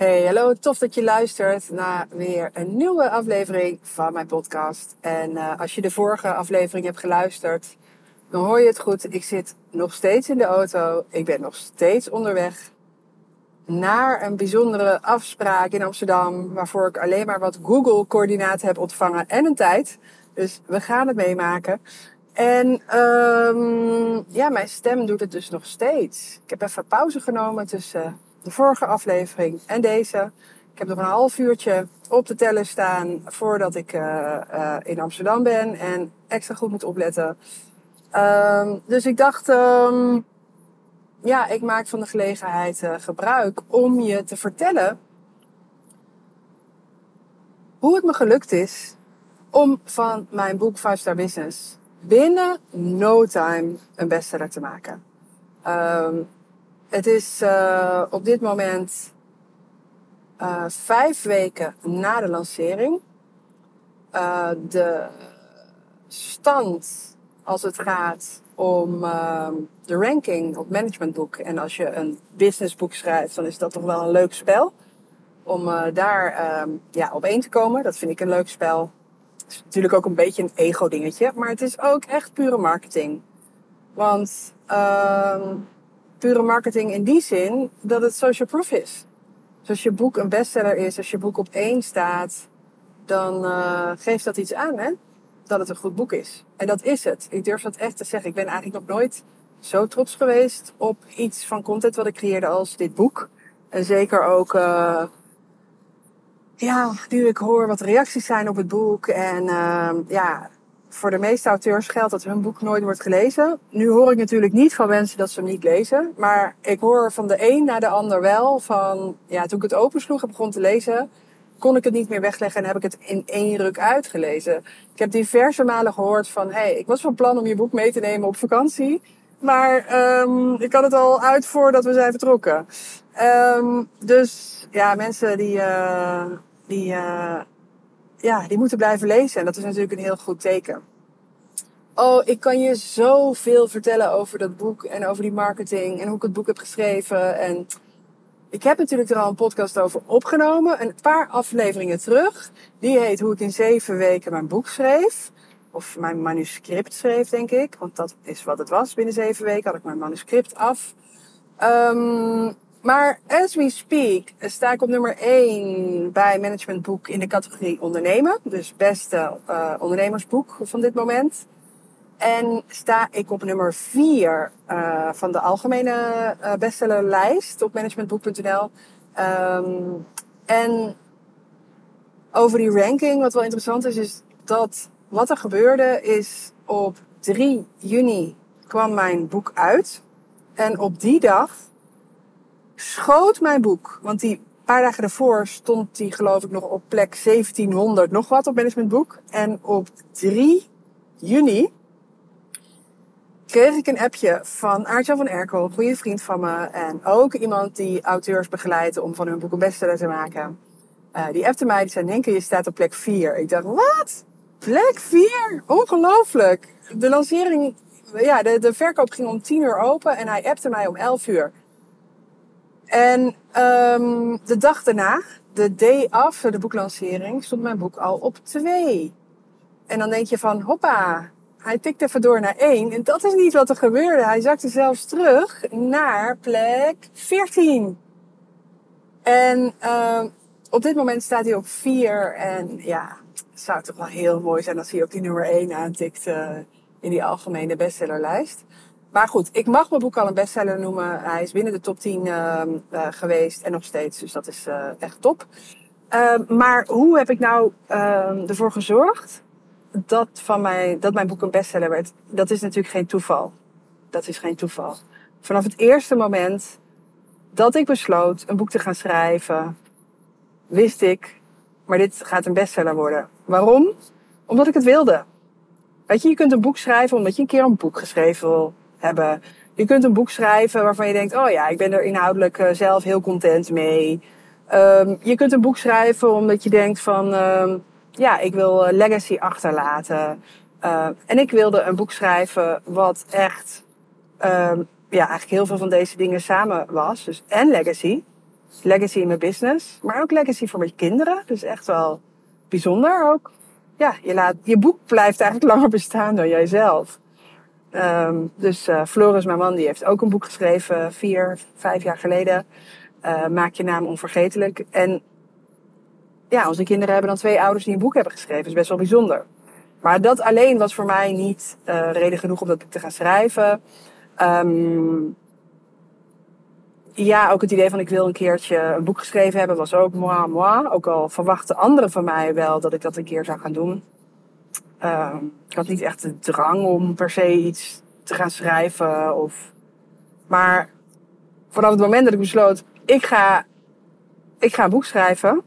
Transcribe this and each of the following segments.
Hey, hallo, tof dat je luistert naar weer een nieuwe aflevering van mijn podcast. En uh, als je de vorige aflevering hebt geluisterd, dan hoor je het goed. Ik zit nog steeds in de auto. Ik ben nog steeds onderweg naar een bijzondere afspraak in Amsterdam, waarvoor ik alleen maar wat Google-coördinaten heb ontvangen en een tijd. Dus we gaan het meemaken. En um, ja, mijn stem doet het dus nog steeds. Ik heb even pauze genomen tussen de vorige aflevering en deze. Ik heb nog een half uurtje op de teller staan voordat ik uh, uh, in Amsterdam ben en extra goed moet opletten. Um, dus ik dacht, um, ja, ik maak van de gelegenheid uh, gebruik om je te vertellen hoe het me gelukt is om van mijn boek 5 Star Business binnen no time een bestseller te maken. Um, het is uh, op dit moment uh, vijf weken na de lancering. Uh, de stand als het gaat om de ranking op managementboek. En als je een businessboek schrijft, dan is dat toch wel een leuk spel. Om daar um, ja, op één te komen. Dat vind ik een leuk spel. Het is natuurlijk ook een beetje een ego-dingetje. Maar het is ook echt pure marketing. Want uh, pure marketing in die zin dat het social proof is. Dus als je boek een bestseller is, als je boek op één staat, dan uh, geeft dat iets aan, hè? Dat het een goed boek is. En dat is het. Ik durf dat echt te zeggen. Ik ben eigenlijk nog nooit zo trots geweest op iets van content wat ik creëerde als dit boek. En zeker ook, uh, ja, nu ik hoor wat reacties zijn op het boek. En uh, ja, voor de meeste auteurs geldt dat hun boek nooit wordt gelezen. Nu hoor ik natuurlijk niet van mensen dat ze hem niet lezen. Maar ik hoor van de een naar de ander wel van, ja, toen ik het opensloeg en begon te lezen, kon ik het niet meer wegleggen en heb ik het in één ruk uitgelezen. Ik heb diverse malen gehoord van, hey, ik was van plan om je boek mee te nemen op vakantie. Maar um, ik had het al uit voordat we zijn vertrokken. Um, dus ja, mensen die, uh, die uh, ja, die moeten blijven lezen. En dat is natuurlijk een heel goed teken. Oh, ik kan je zoveel vertellen over dat boek en over die marketing en hoe ik het boek heb geschreven. En ik heb natuurlijk er al een podcast over opgenomen, een paar afleveringen terug. Die heet Hoe ik in zeven weken mijn boek schreef. Of mijn manuscript schreef, denk ik. Want dat is wat het was. Binnen zeven weken had ik mijn manuscript af. Um, maar as we speak sta ik op nummer 1 bij Managementboek in de categorie ondernemen. Dus beste uh, ondernemersboek van dit moment. En sta ik op nummer 4 uh, van de algemene uh, bestsellerlijst op managementboek.nl. Um, en over die ranking, wat wel interessant is, is dat wat er gebeurde is op 3 juni kwam mijn boek uit. En op die dag schoot mijn boek. Want die paar dagen daarvoor stond die geloof ik nog op plek 1700 nog wat op managementboek. En op 3 juni kreeg ik een appje van Aartjan van Erkel, een goede vriend van me. En ook iemand die auteurs begeleidt om van hun boek een bestseller te maken. Uh, die appte mij, die zei, Henke, je staat op plek 4. Ik dacht, wat? Plek 4? Ongelooflijk. De lancering, ja, de, de verkoop ging om 10 uur open en hij appte mij om 11 uur. En um, de dag daarna, de day after de boeklancering, stond mijn boek al op 2. En dan denk je van, hoppa, hij tikt even door naar 1. En dat is niet wat er gebeurde. Hij zakte zelfs terug naar plek 14. En uh, op dit moment staat hij op 4. En ja, het zou toch wel heel mooi zijn als hij ook die nummer 1 aantikt uh, in die algemene bestsellerlijst. Maar goed, ik mag mijn boek al een bestseller noemen. Hij is binnen de top 10 uh, uh, geweest en nog steeds. Dus dat is uh, echt top. maar hoe heb ik nou ehm, ervoor gezorgd dat, van mij, dat mijn boek een bestseller werd? Dat is natuurlijk geen toeval. Dat is geen toeval. Vanaf het eerste moment dat ik besloot een boek te gaan schrijven, wist ik, maar dit gaat een bestseller worden. Waarom? omdat ik het wilde. Weet je, je kunt een boek schrijven omdat je een keer een boek geschreven wil hebben. Je kunt een boek schrijven waarvan je denkt, oh ja, ik ben er inhoudelijk uh, zelf heel content mee. Um, je kunt een boek schrijven omdat je denkt van, um, ja, ik wil uh, legacy achterlaten. Uh, en ik wilde een boek schrijven wat echt, ja, eigenlijk heel veel van deze dingen samen was. Dus en legacy. Legacy in mijn business, maar ook legacy voor mijn kinderen. Dus echt wel bijzonder ook. Ja, je, laat, je boek blijft eigenlijk langer bestaan dan jijzelf. Um, dus uh, Floris, mijn man, die heeft ook een boek geschreven, vier, vijf jaar geleden. Uh, Maak je naam onvergetelijk. En ja, onze kinderen hebben dan twee ouders die een boek hebben geschreven. Is best wel bijzonder. Maar dat alleen was voor mij niet uh, reden genoeg om dat boek te gaan schrijven. Um, ja, ook het idee van ik wil een keertje een boek geschreven hebben was ook moi, moi. Ook al verwachten anderen van mij wel dat ik dat een keer zou gaan doen. Uh, ik had niet echt de drang om per se iets te gaan schrijven. Of... Maar vanaf het moment dat ik besloot, ik ga, ik ga een boek schrijven,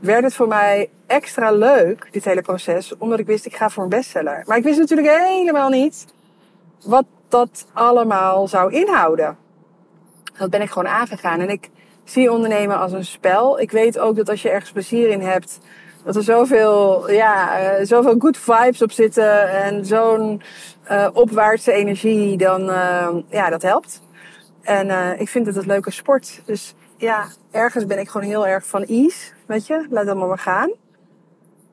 werd het voor mij extra leuk, dit hele proces, omdat ik wist, ik ga voor een bestseller. Maar ik wist natuurlijk helemaal niet wat dat allemaal zou inhouden. Dat ben ik gewoon aangegaan. En ik zie ondernemen als een spel. Ik weet ook dat als je ergens plezier in hebt, dat er zoveel, ja, uh, zoveel good vibes op zitten en zo'n uh, opwaartse energie, dan, uh, ja, dat helpt. En ik vind het een leuke sport. Dus ja, ergens ben ik gewoon heel erg van ease, weet je, laat het maar gaan.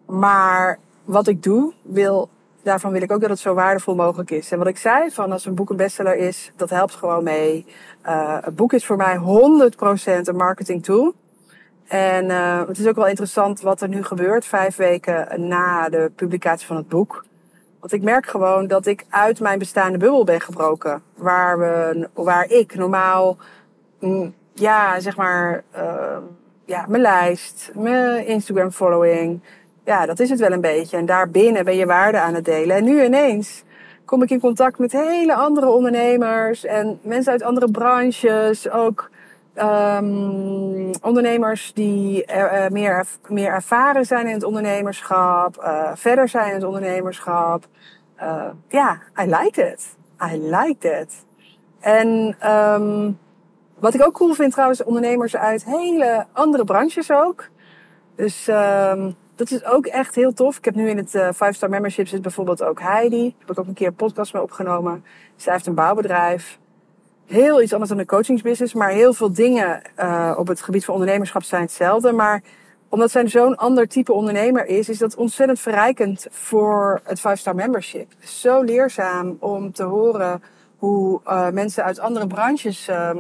Maar wat ik doe, wil daarvan wil ik ook dat het zo waardevol mogelijk is. En wat ik zei, van als een boek een bestseller is, dat helpt gewoon mee. Het boek is voor mij 100% een marketing tool. En uh, het is ook wel interessant wat er nu gebeurt, vijf weken na de publicatie van het boek. Want ik merk gewoon dat ik uit mijn bestaande bubbel ben gebroken. Waar, we, waar ik normaal, mm, ja, zeg maar, uh, ja, mijn lijst, mijn Instagram following, ja, dat is het wel een beetje. En daarbinnen ben je waarde aan het delen. En nu ineens kom ik in contact met hele andere ondernemers en mensen uit andere branches. Ook um, ondernemers die uh, meer, meer ervaren zijn in het ondernemerschap, uh, verder zijn in het ondernemerschap. Uh, ja, I like it. I like it. En um, wat ik ook cool vind trouwens, ondernemers uit hele andere branches ook. Dus um, dat is ook echt heel tof. Ik heb nu in het Five Star Membership zit bijvoorbeeld ook Heidi. Daar heb ik ook een keer een podcast mee opgenomen. Zij heeft een bouwbedrijf. Heel iets anders dan een coachingsbusiness. Maar heel veel dingen uh, op het gebied van ondernemerschap zijn hetzelfde. Maar omdat zij zo'n ander type ondernemer is, is dat ontzettend verrijkend voor het Five Star Membership. Zo leerzaam om te horen hoe uh, mensen uit andere branches uh,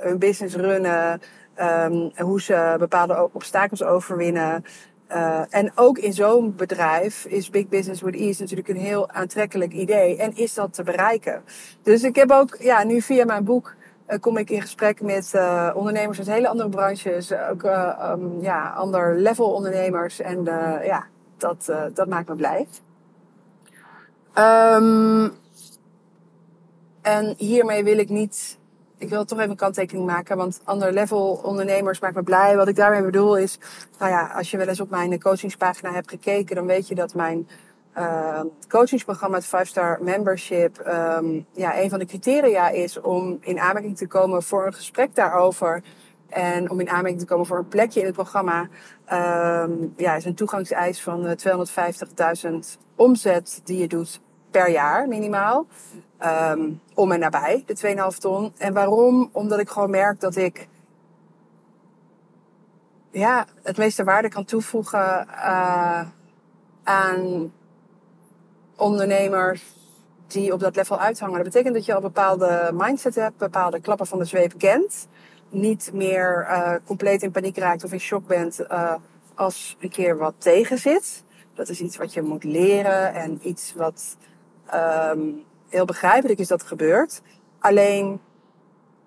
hun business runnen. Um, hoe ze bepaalde obstakels overwinnen. Uh, en ook in zo'n bedrijf is Big Business with Ease natuurlijk een heel aantrekkelijk idee. En is dat te bereiken? Dus ik heb ook, ja, nu via mijn boek uh, kom ik in gesprek met uh, ondernemers uit hele andere branches. Ook um, ja, ander level ondernemers. En ja, dat, dat maakt me blij. Um, en hiermee wil ik niet ik wil toch even een kanttekening maken, want ander level ondernemers maakt me blij. Wat ik daarmee bedoel is, nou ja, als je wel eens op mijn coachingspagina hebt gekeken, dan weet je dat mijn uh, coachingsprogramma, het 5-star membership, um, ja, een van de criteria is om in aanmerking te komen voor een gesprek daarover. En om in aanmerking te komen voor een plekje in het programma, um, ja, is een toegangseis van 250.000 omzet die je doet per jaar minimaal. Um, om en nabij, de 2,5 ton. En waarom? Omdat ik gewoon merk dat ik ja, het meeste waarde kan toevoegen uh, aan ondernemers die op dat level uithangen. Dat betekent dat je al bepaalde mindset hebt, bepaalde klappen van de zweep kent. Niet meer uh, compleet in paniek raakt of in shock bent uh, als een keer wat tegen zit. Dat is iets wat je moet leren en iets wat um, heel begrijpelijk is dat gebeurd. Alleen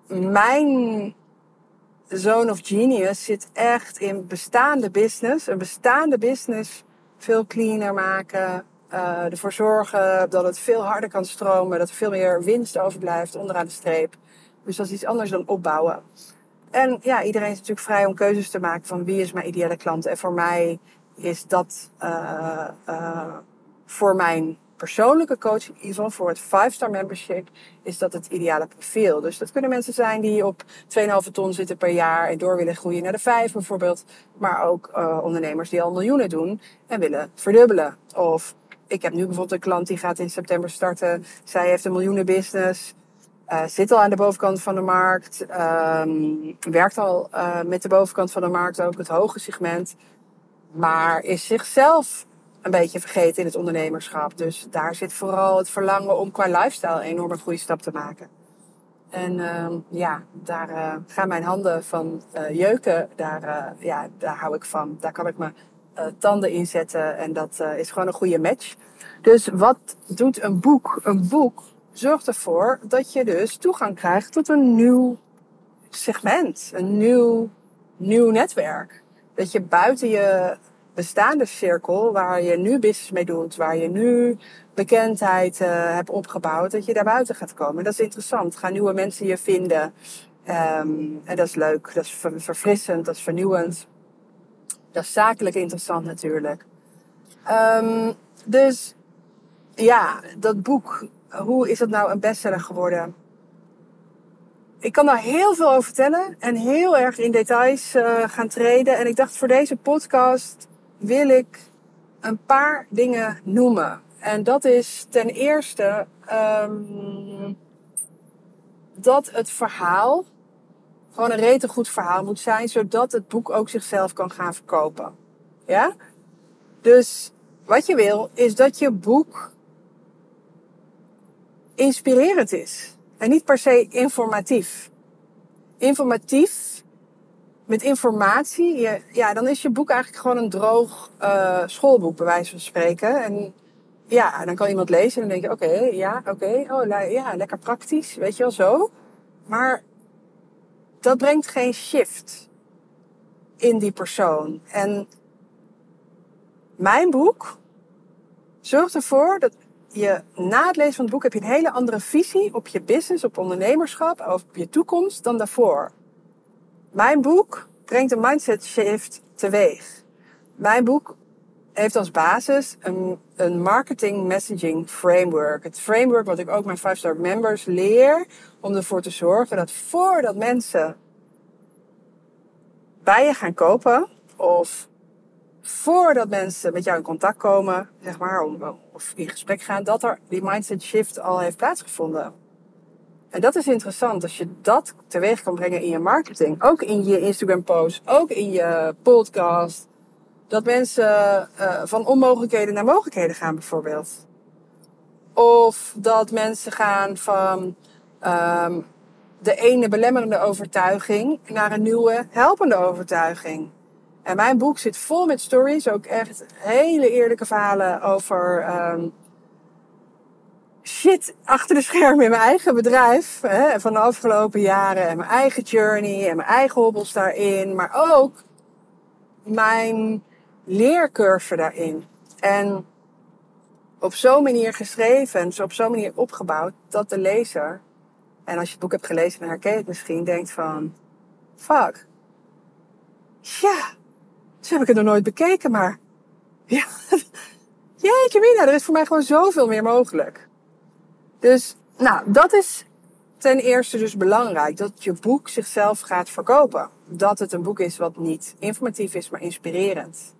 mijn zone of genius zit echt in bestaande business. Een bestaande business veel cleaner maken. Uh, ervoor zorgen dat het veel harder kan stromen. Dat er veel meer winst overblijft onderaan de streep. Dus dat is iets anders dan opbouwen. En ja, iedereen is natuurlijk vrij om keuzes te maken van wie is mijn ideale klant. En voor mij is dat uh, uh, voor mijn persoonlijke coaching, geval voor het 5-star membership, is dat het ideale profiel. Dus dat kunnen mensen zijn die op 2,5 ton zitten per jaar en door willen groeien naar de 5 bijvoorbeeld. Maar ook uh, ondernemers die al miljoenen doen en willen verdubbelen. Of ik heb nu bijvoorbeeld een klant die gaat in september starten. Zij heeft een miljoenen business. Uh, zit al aan de bovenkant van de markt. Um, werkt al uh, met de bovenkant van de markt, ook het hoge segment. Maar is zichzelf een beetje vergeten in het ondernemerschap. Dus daar zit vooral het verlangen om qua lifestyle een enorme goede stap te maken. En uh, ja, daar uh, gaan mijn handen van uh, jeuken. Daar, uh, ja, daar hou ik van. Daar kan ik mijn tanden in zetten. En dat is gewoon een goede match. Dus wat doet een boek? Een boek zorgt ervoor dat je dus toegang krijgt tot een nieuw segment. Een nieuw, nieuw netwerk. Dat je buiten je bestaande cirkel, waar je nu business mee doet, waar je nu bekendheid uh, hebt opgebouwd, dat je daar buiten gaat komen. Dat is interessant. Gaan nieuwe mensen je vinden. Um, en dat is leuk, dat is verfrissend, dat is vernieuwend. Dat is zakelijk interessant natuurlijk. Um, dus ja, dat boek, hoe is dat nou een bestseller geworden? Ik kan daar heel veel over vertellen en heel erg in details uh, gaan treden. En ik dacht voor deze podcast wil ik een paar dingen noemen. En dat is ten eerste um, dat het verhaal gewoon een rete goed verhaal moet zijn, zodat het boek ook zichzelf kan gaan verkopen. Ja? Dus wat je wil, is dat je boek inspirerend is. En niet per se informatief. Informatief met informatie, je, ja, dan is je boek eigenlijk gewoon een droog uh, schoolboek, bij wijze van spreken. En ja, dan kan iemand lezen en dan denk je, oké, ja, oké, oh, ja, lekker praktisch, weet je wel zo. Maar dat brengt geen shift in die persoon. En mijn boek zorgt ervoor dat je na het lezen van het boek heb je een hele andere visie op je business, op ondernemerschap, op je toekomst dan daarvoor. Mijn boek brengt een mindset shift teweeg. Mijn boek heeft als basis een, een marketing messaging framework. Het framework wat ik ook mijn 5-star members leer om ervoor te zorgen dat voordat mensen bij je gaan kopen of voordat mensen met jou in contact komen, zeg maar, of in gesprek gaan, dat er die mindset shift al heeft plaatsgevonden. En dat is interessant, als je dat teweeg kan brengen in je marketing. Ook in je Instagram post, ook in je podcast. Dat mensen uh, van onmogelijkheden naar mogelijkheden gaan bijvoorbeeld. Of dat mensen gaan van um, de ene belemmerende overtuiging naar een nieuwe helpende overtuiging. En mijn boek zit vol met stories, ook echt hele eerlijke verhalen over um, shit achter de schermen in mijn eigen bedrijf. Hè, van de afgelopen jaren. En mijn eigen journey en mijn eigen hobbels daarin. Maar ook mijn leercurve daarin. En op zo'n manier geschreven en op zo'n manier opgebouwd dat de lezer, en als je het boek hebt gelezen en herken je het misschien, denkt van, fuck, ja, zo heb ik het nog nooit bekeken, maar ja, jeetje mina, er is voor mij gewoon zoveel meer mogelijk. Dus, nou, dat is ten eerste dus belangrijk. Dat je boek zichzelf gaat verkopen. Dat het een boek is wat niet informatief is, maar inspirerend.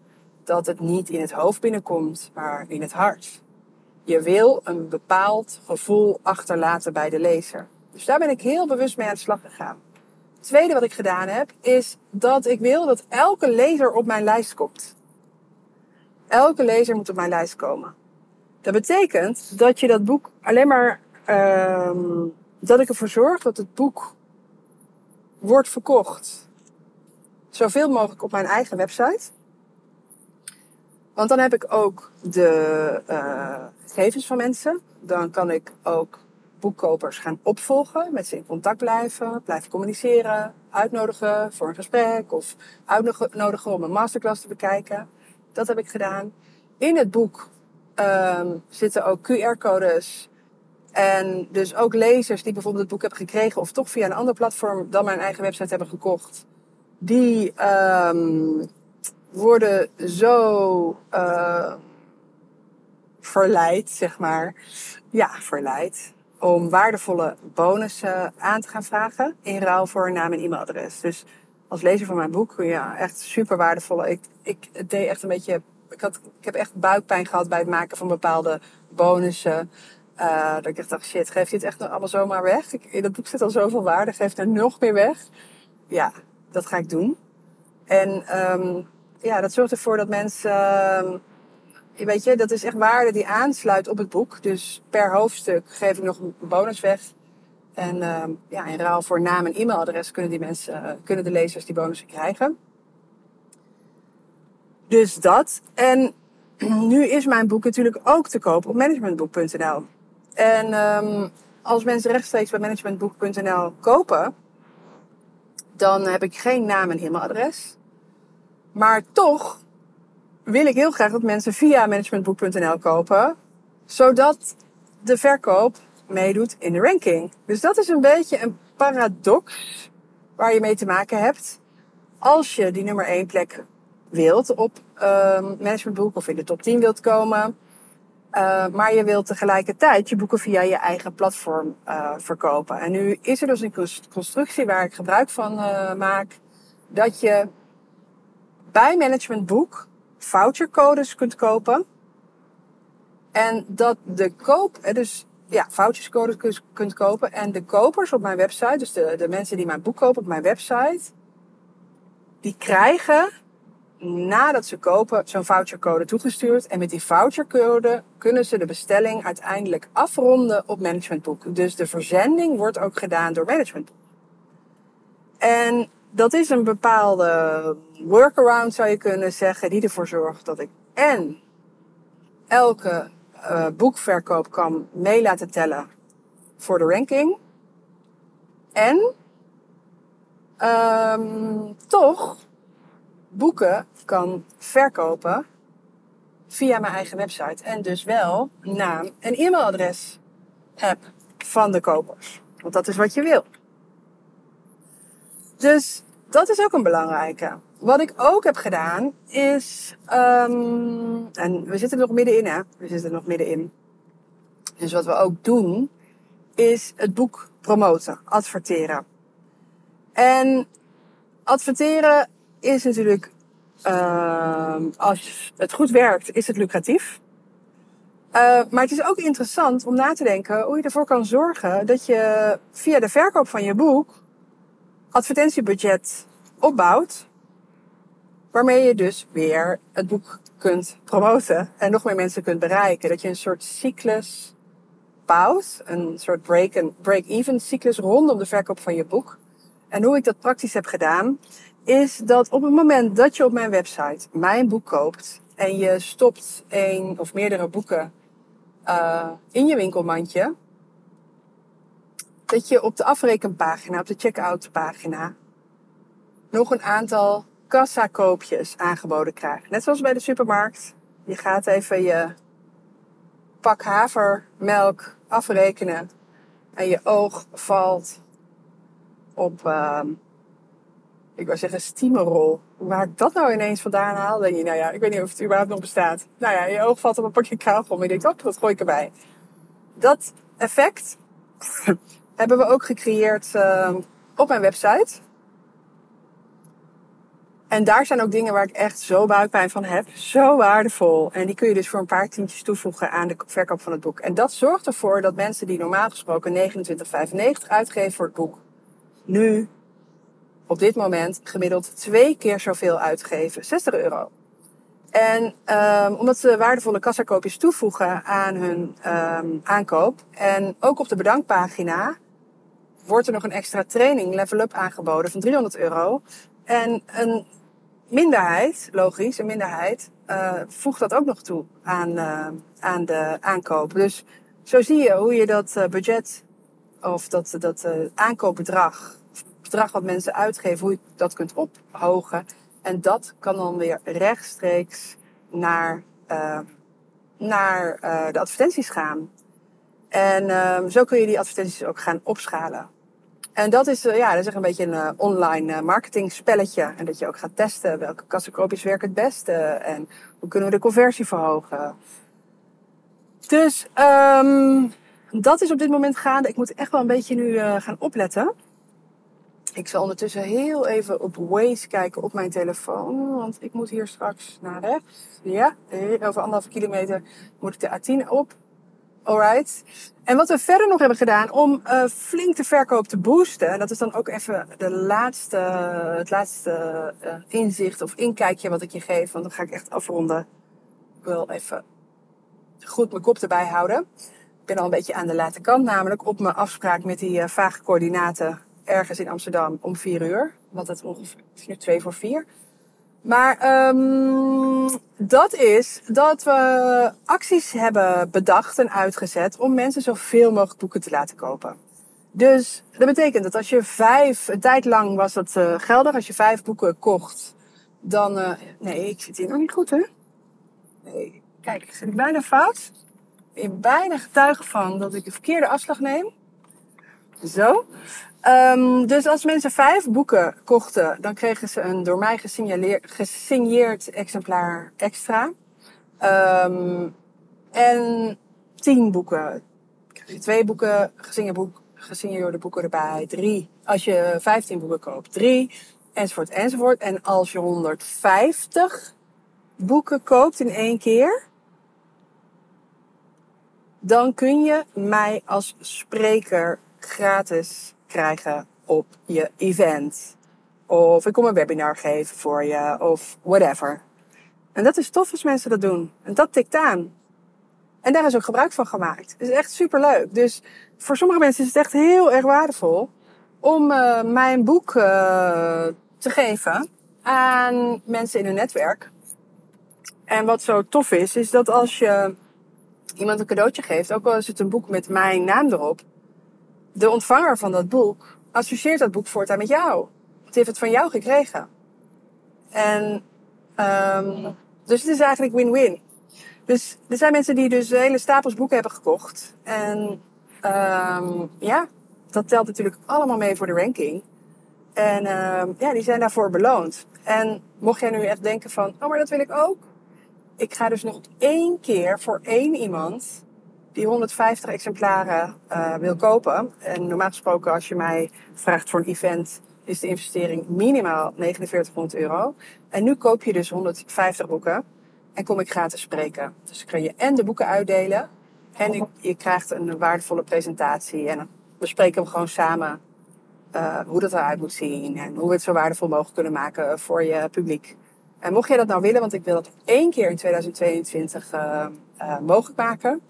Dat het niet in het hoofd binnenkomt, maar in het hart. Je wil een bepaald gevoel achterlaten bij de lezer. Dus daar ben ik heel bewust mee aan de slag gegaan. Het tweede wat ik gedaan heb, is dat ik wil dat elke lezer op mijn lijst komt. Elke lezer moet op mijn lijst komen. Dat betekent dat je dat boek alleen maar, uh, dat ik ervoor zorg dat het boek wordt verkocht. Zoveel mogelijk op mijn eigen website. Want dan heb ik ook de uh, gegevens van mensen. Dan kan ik ook boekkopers gaan opvolgen, met ze in contact blijven, blijven communiceren, uitnodigen voor een gesprek of uitnodigen om een masterclass te bekijken. Dat heb ik gedaan. In het boek um, zitten ook QR-codes. En dus ook lezers die bijvoorbeeld het boek hebben gekregen of toch via een ander platform dan mijn eigen website hebben gekocht. Die um, worden zo uh, verleid, zeg maar. Ja, verleid. Om waardevolle bonussen aan te gaan vragen in ruil voor een naam en e-mailadres. Dus als lezer van mijn boek, ja, echt super waardevolle. Ik, ik deed echt een beetje. Ik, had, ik heb echt buikpijn gehad bij het maken van bepaalde bonussen. Uh, dat ik dacht, shit, geef je het echt allemaal zomaar weg? Ik, in dat boek zit al zoveel waarde, geef er nog meer weg. Ja, dat ga ik doen. En um, ja, dat zorgt ervoor dat mensen. Uh, weet je, dat is echt waarde die aansluit op het boek. Dus per hoofdstuk geef ik nog een bonus weg. En uh, ja, in ruil voor naam en e-mailadres kunnen die mensen, kunnen de lezers die bonussen krijgen. Dus dat. En nu is mijn boek natuurlijk ook te koop op managementboek.nl. En um, als mensen rechtstreeks bij managementboek.nl kopen, dan heb ik geen naam en e-mailadres. Maar toch wil ik heel graag dat mensen via managementboek.nl kopen, zodat de verkoop meedoet in de ranking. Dus dat is een beetje een paradox waar je mee te maken hebt. Als je die nummer 1 plek wilt op uh, managementboek of in de top 10 wilt komen. Uh, maar je wilt tegelijkertijd je boeken via je eigen platform uh, verkopen. En nu is er dus een constructie waar ik gebruik van uh, maak. Dat je bij managementboek vouchercodes kunt kopen. En dat de koop, dus ja, voucherscodes kunt kopen. En de kopers op mijn website, dus de mensen die mijn boek kopen op mijn website, die krijgen nadat ze kopen zo'n vouchercode toegestuurd. En met die vouchercode kunnen ze de bestelling uiteindelijk afronden op managementboek. Dus de verzending wordt ook gedaan door managementboek. En dat is een bepaalde workaround zou je kunnen zeggen, die ervoor zorgt dat ik en elke uh, boekverkoop kan mee laten tellen voor de ranking. En um, toch boeken kan verkopen via mijn eigen website. En dus wel naam en e-mailadres heb van de kopers. Want dat is wat je wil. Dus dat is ook een belangrijke. Wat ik ook heb gedaan is, um, en we zitten er nog middenin hè, we zitten er nog middenin. Dus wat we ook doen, is het boek promoten, adverteren. En adverteren is natuurlijk, uh, als het goed werkt, is het lucratief. Uh, maar het is ook interessant om na te denken hoe je ervoor kan zorgen dat je via de verkoop van je boek advertentiebudget opbouwt. Waarmee je dus weer het boek kunt promoten en nog meer mensen kunt bereiken. Dat je een soort cyclus bouwt, een soort break-even cyclus rondom de verkoop van je boek. En hoe ik dat praktisch heb gedaan, is dat op het moment dat je op mijn website mijn boek koopt en je stopt een of meerdere boeken uh, in je winkelmandje, dat je op de afrekenpagina, op de checkout pagina, nog een aantal kassakoopjes aangeboden krijgt. Net zoals bij de supermarkt. Je gaat even je pak havermelk afrekenen en je oog valt op, uh, ik wou zeggen, steamerol. Waar ik dat nou ineens vandaan haal, denk je, nou ja, ik weet niet of het überhaupt nog bestaat. Nou ja, je oog valt op een pakje kauwgom en je denkt, oh, dat gooi ik erbij. Dat effect hebben we ook gecreëerd uh, op mijn website. En daar zijn ook dingen waar ik echt zo buikpijn van heb. Zo waardevol. En die kun je dus voor een paar tientjes toevoegen aan de verkoop van het boek. En dat zorgt ervoor dat mensen die normaal gesproken 29,95 uitgeven voor het boek, nu op dit moment gemiddeld twee keer zoveel uitgeven. 60 euro. En um, omdat ze waardevolle kassakoopjes toevoegen aan hun um, aankoop. En ook op de bedankpagina wordt er nog een extra training, level up, aangeboden van 300 euro. En een minderheid, logisch, een minderheid, uh, voegt dat ook nog toe aan, uh, aan de aankoop. Dus zo zie je hoe je dat uh, budget of dat, dat aankoopbedrag, bedrag wat mensen uitgeven, hoe je dat kunt ophogen. En dat kan dan weer rechtstreeks naar, naar de advertenties gaan. En zo kun je die advertenties ook gaan opschalen. En dat is, eh, ja, dat is een beetje een online marketing spelletje. En dat je ook gaat testen welke kassakoopjes werken het beste. En hoe kunnen we de conversie verhogen. Dus um, dat is op dit moment gaande. Ik moet echt wel een beetje nu gaan opletten. Ik zal ondertussen heel even op Waze kijken op mijn telefoon. Want ik moet hier straks naar rechts. Ja, over anderhalve kilometer moet ik de A10 op. Alright. En wat we verder nog hebben gedaan om uh, flink de verkoop te boosten. En dat is dan ook even de laatste, het laatste uh, inzicht of inkijkje wat ik je geef. Want dan ga ik echt afronden. Ik wil even goed mijn kop erbij houden. Ik ben al een beetje aan de late kant. Namelijk op mijn afspraak met die uh, vage coördinaten ergens in Amsterdam om vier uur. Wat het ongeveer twee voor vier. Maar um, dat is dat we acties hebben bedacht en uitgezet om mensen zoveel mogelijk boeken te laten kopen. Dus dat betekent dat als je vijf, een tijd lang was dat uh, geldig, als je vijf boeken kocht, dan. Uh, nee, ik zit hier nog niet goed, hè? Nee, kijk, zit ik bijna fout? Ben je bijna getuige van dat ik de verkeerde afslag neem? Zo. Um, dus als mensen vijf boeken kochten, dan kregen ze een door mij gesigneerd exemplaar extra. Um, en tien boeken. Krijg je twee boeken, gesigneerde boeken erbij. Drie. Als je vijftien boeken koopt, drie. Enzovoort, enzovoort. En als je 150 boeken koopt in één keer, dan kun je mij als spreker gratis krijgen op je event. Of ik kom een webinar geven voor je, of whatever. En dat is tof als mensen dat doen. En dat tikt aan. En daar is ook gebruik van gemaakt. Het is echt super leuk. Dus voor sommige mensen is het echt heel erg waardevol om uh, mijn boek uh, te geven aan mensen in hun netwerk. En wat zo tof is, is dat als je iemand een cadeautje geeft, ook al is het een boek met mijn naam erop, de ontvanger van dat boek associeert dat boek voortaan met jou. Die heeft het van jou gekregen. En um, dus het is eigenlijk win-win. Dus er zijn mensen die dus hele stapels boeken hebben gekocht. En um, ja, dat telt natuurlijk allemaal mee voor de ranking. En um, ja, die zijn daarvoor beloond. En mocht jij nu echt denken van, oh, maar dat wil ik ook. Ik ga dus nog één keer voor één iemand die 150 exemplaren uh, wil kopen. En normaal gesproken, als je mij vraagt voor een event, is de investering minimaal 4900 euro. En nu koop je dus 150 boeken en kom ik gratis spreken. Dus dan kun je en de boeken uitdelen en je krijgt een waardevolle presentatie. En we spreken gewoon samen uh, hoe dat eruit moet zien en hoe we het zo waardevol mogelijk kunnen maken voor je publiek. En mocht jij dat nou willen, want ik wil dat één keer in 2022 uh, uh, mogelijk maken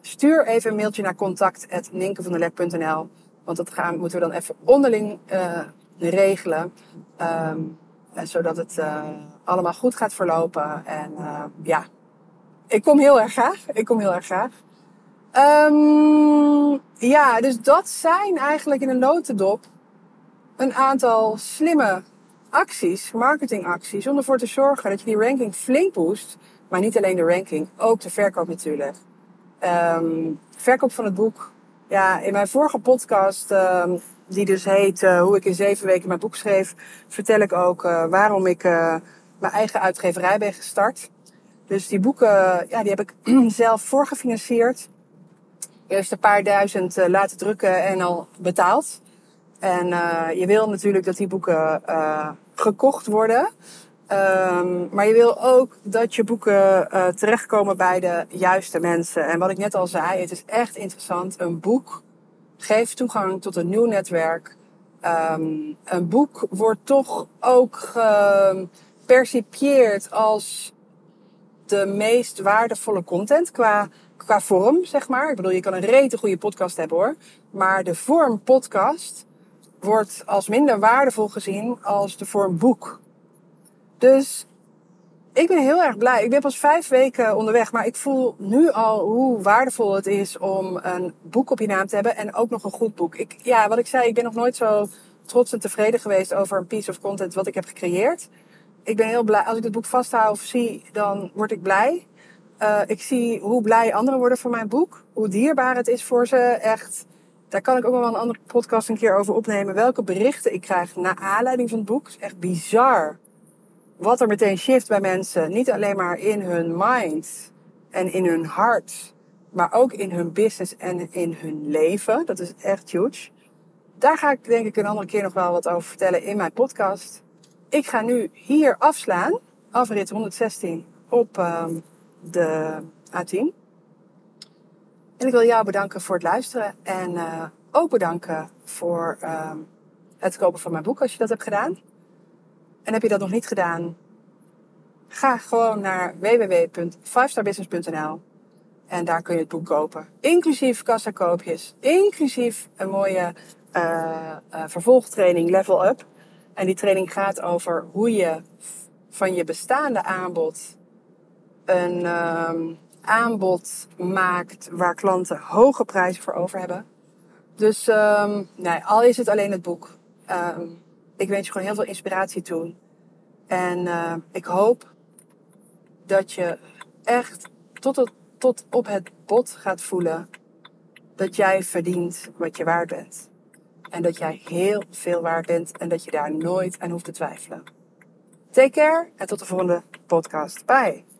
Stuur even een mailtje naar contact.ninkevanderlek.nl. Want dat gaan, moeten we dan even onderling uh, regelen. Um, zodat het uh, allemaal goed gaat verlopen. En ja, ik kom heel erg graag. Ik kom heel erg graag. Um, ja, dus dat zijn eigenlijk in een notendop een aantal slimme acties, marketingacties, om ervoor te zorgen dat je die ranking flink boost. Maar niet alleen de ranking, ook de verkoop natuurlijk. Um, verkoop van het boek. Ja, in mijn vorige podcast, um, die dus heet uh, Hoe ik in zeven weken mijn boek schreef, vertel ik ook uh, waarom ik uh, mijn eigen uitgeverij ben gestart. Dus die boeken, ja, die heb ik zelf voorgefinancierd. Eerst een paar duizend laten drukken en al betaald. En je wil natuurlijk dat die boeken gekocht worden. Um, maar je wil ook dat je boeken uh, terechtkomen bij de juiste mensen. En wat ik net al zei, het is echt interessant. Een boek geeft toegang tot een nieuw netwerk. Um, een boek wordt toch ook gepercipieerd als de meest waardevolle content qua, qua vorm, zeg maar. Ik bedoel, je kan een rete goede podcast hebben hoor. Maar de vorm podcast wordt als minder waardevol gezien als de vorm boek. Dus ik ben heel erg blij. Ik ben pas vijf weken onderweg, maar ik voel nu al hoe waardevol het is om een boek op je naam te hebben en ook nog een goed boek. Ik, ja, wat ik zei, ik ben nog nooit zo trots en tevreden geweest over een piece of content wat ik heb gecreëerd. Ik ben heel blij. Als ik het boek vasthoud of zie, dan word ik blij. Uh, ik zie hoe blij anderen worden voor mijn boek. Hoe dierbaar het is voor ze. Echt, daar kan ik ook wel een andere podcast een keer over opnemen. Welke berichten ik krijg na aanleiding van het boek. is echt bizar wat er meteen shift bij mensen. Niet alleen maar in hun mind, en in hun hart, maar ook in hun business en in hun leven. Dat is echt huge. Daar ga ik denk ik een andere keer nog wel wat over vertellen in mijn podcast. Ik ga nu hier afslaan, afrit 116 op um, de A10. En ik wil jou bedanken voor het luisteren en uh, ook bedanken voor uh, het kopen van mijn boek als je dat hebt gedaan. En heb je dat nog niet gedaan, ga gewoon naar www.5starbusiness.nl en daar kun je het boek kopen. Inclusief kassakoopjes, inclusief een mooie uh, uh, vervolgtraining Level Up. En die training gaat over hoe je van je bestaande aanbod een um, aanbod maakt waar klanten hoge prijzen voor over hebben. Dus um, nee, al is het alleen het boek. Um, ik wens je gewoon heel veel inspiratie toe. En uh, ik hoop dat je echt tot, het, tot op het bot gaat voelen dat jij verdient wat je waard bent. En dat jij heel veel waard bent en dat je daar nooit aan hoeft te twijfelen. Take care en tot de volgende podcast. Bye!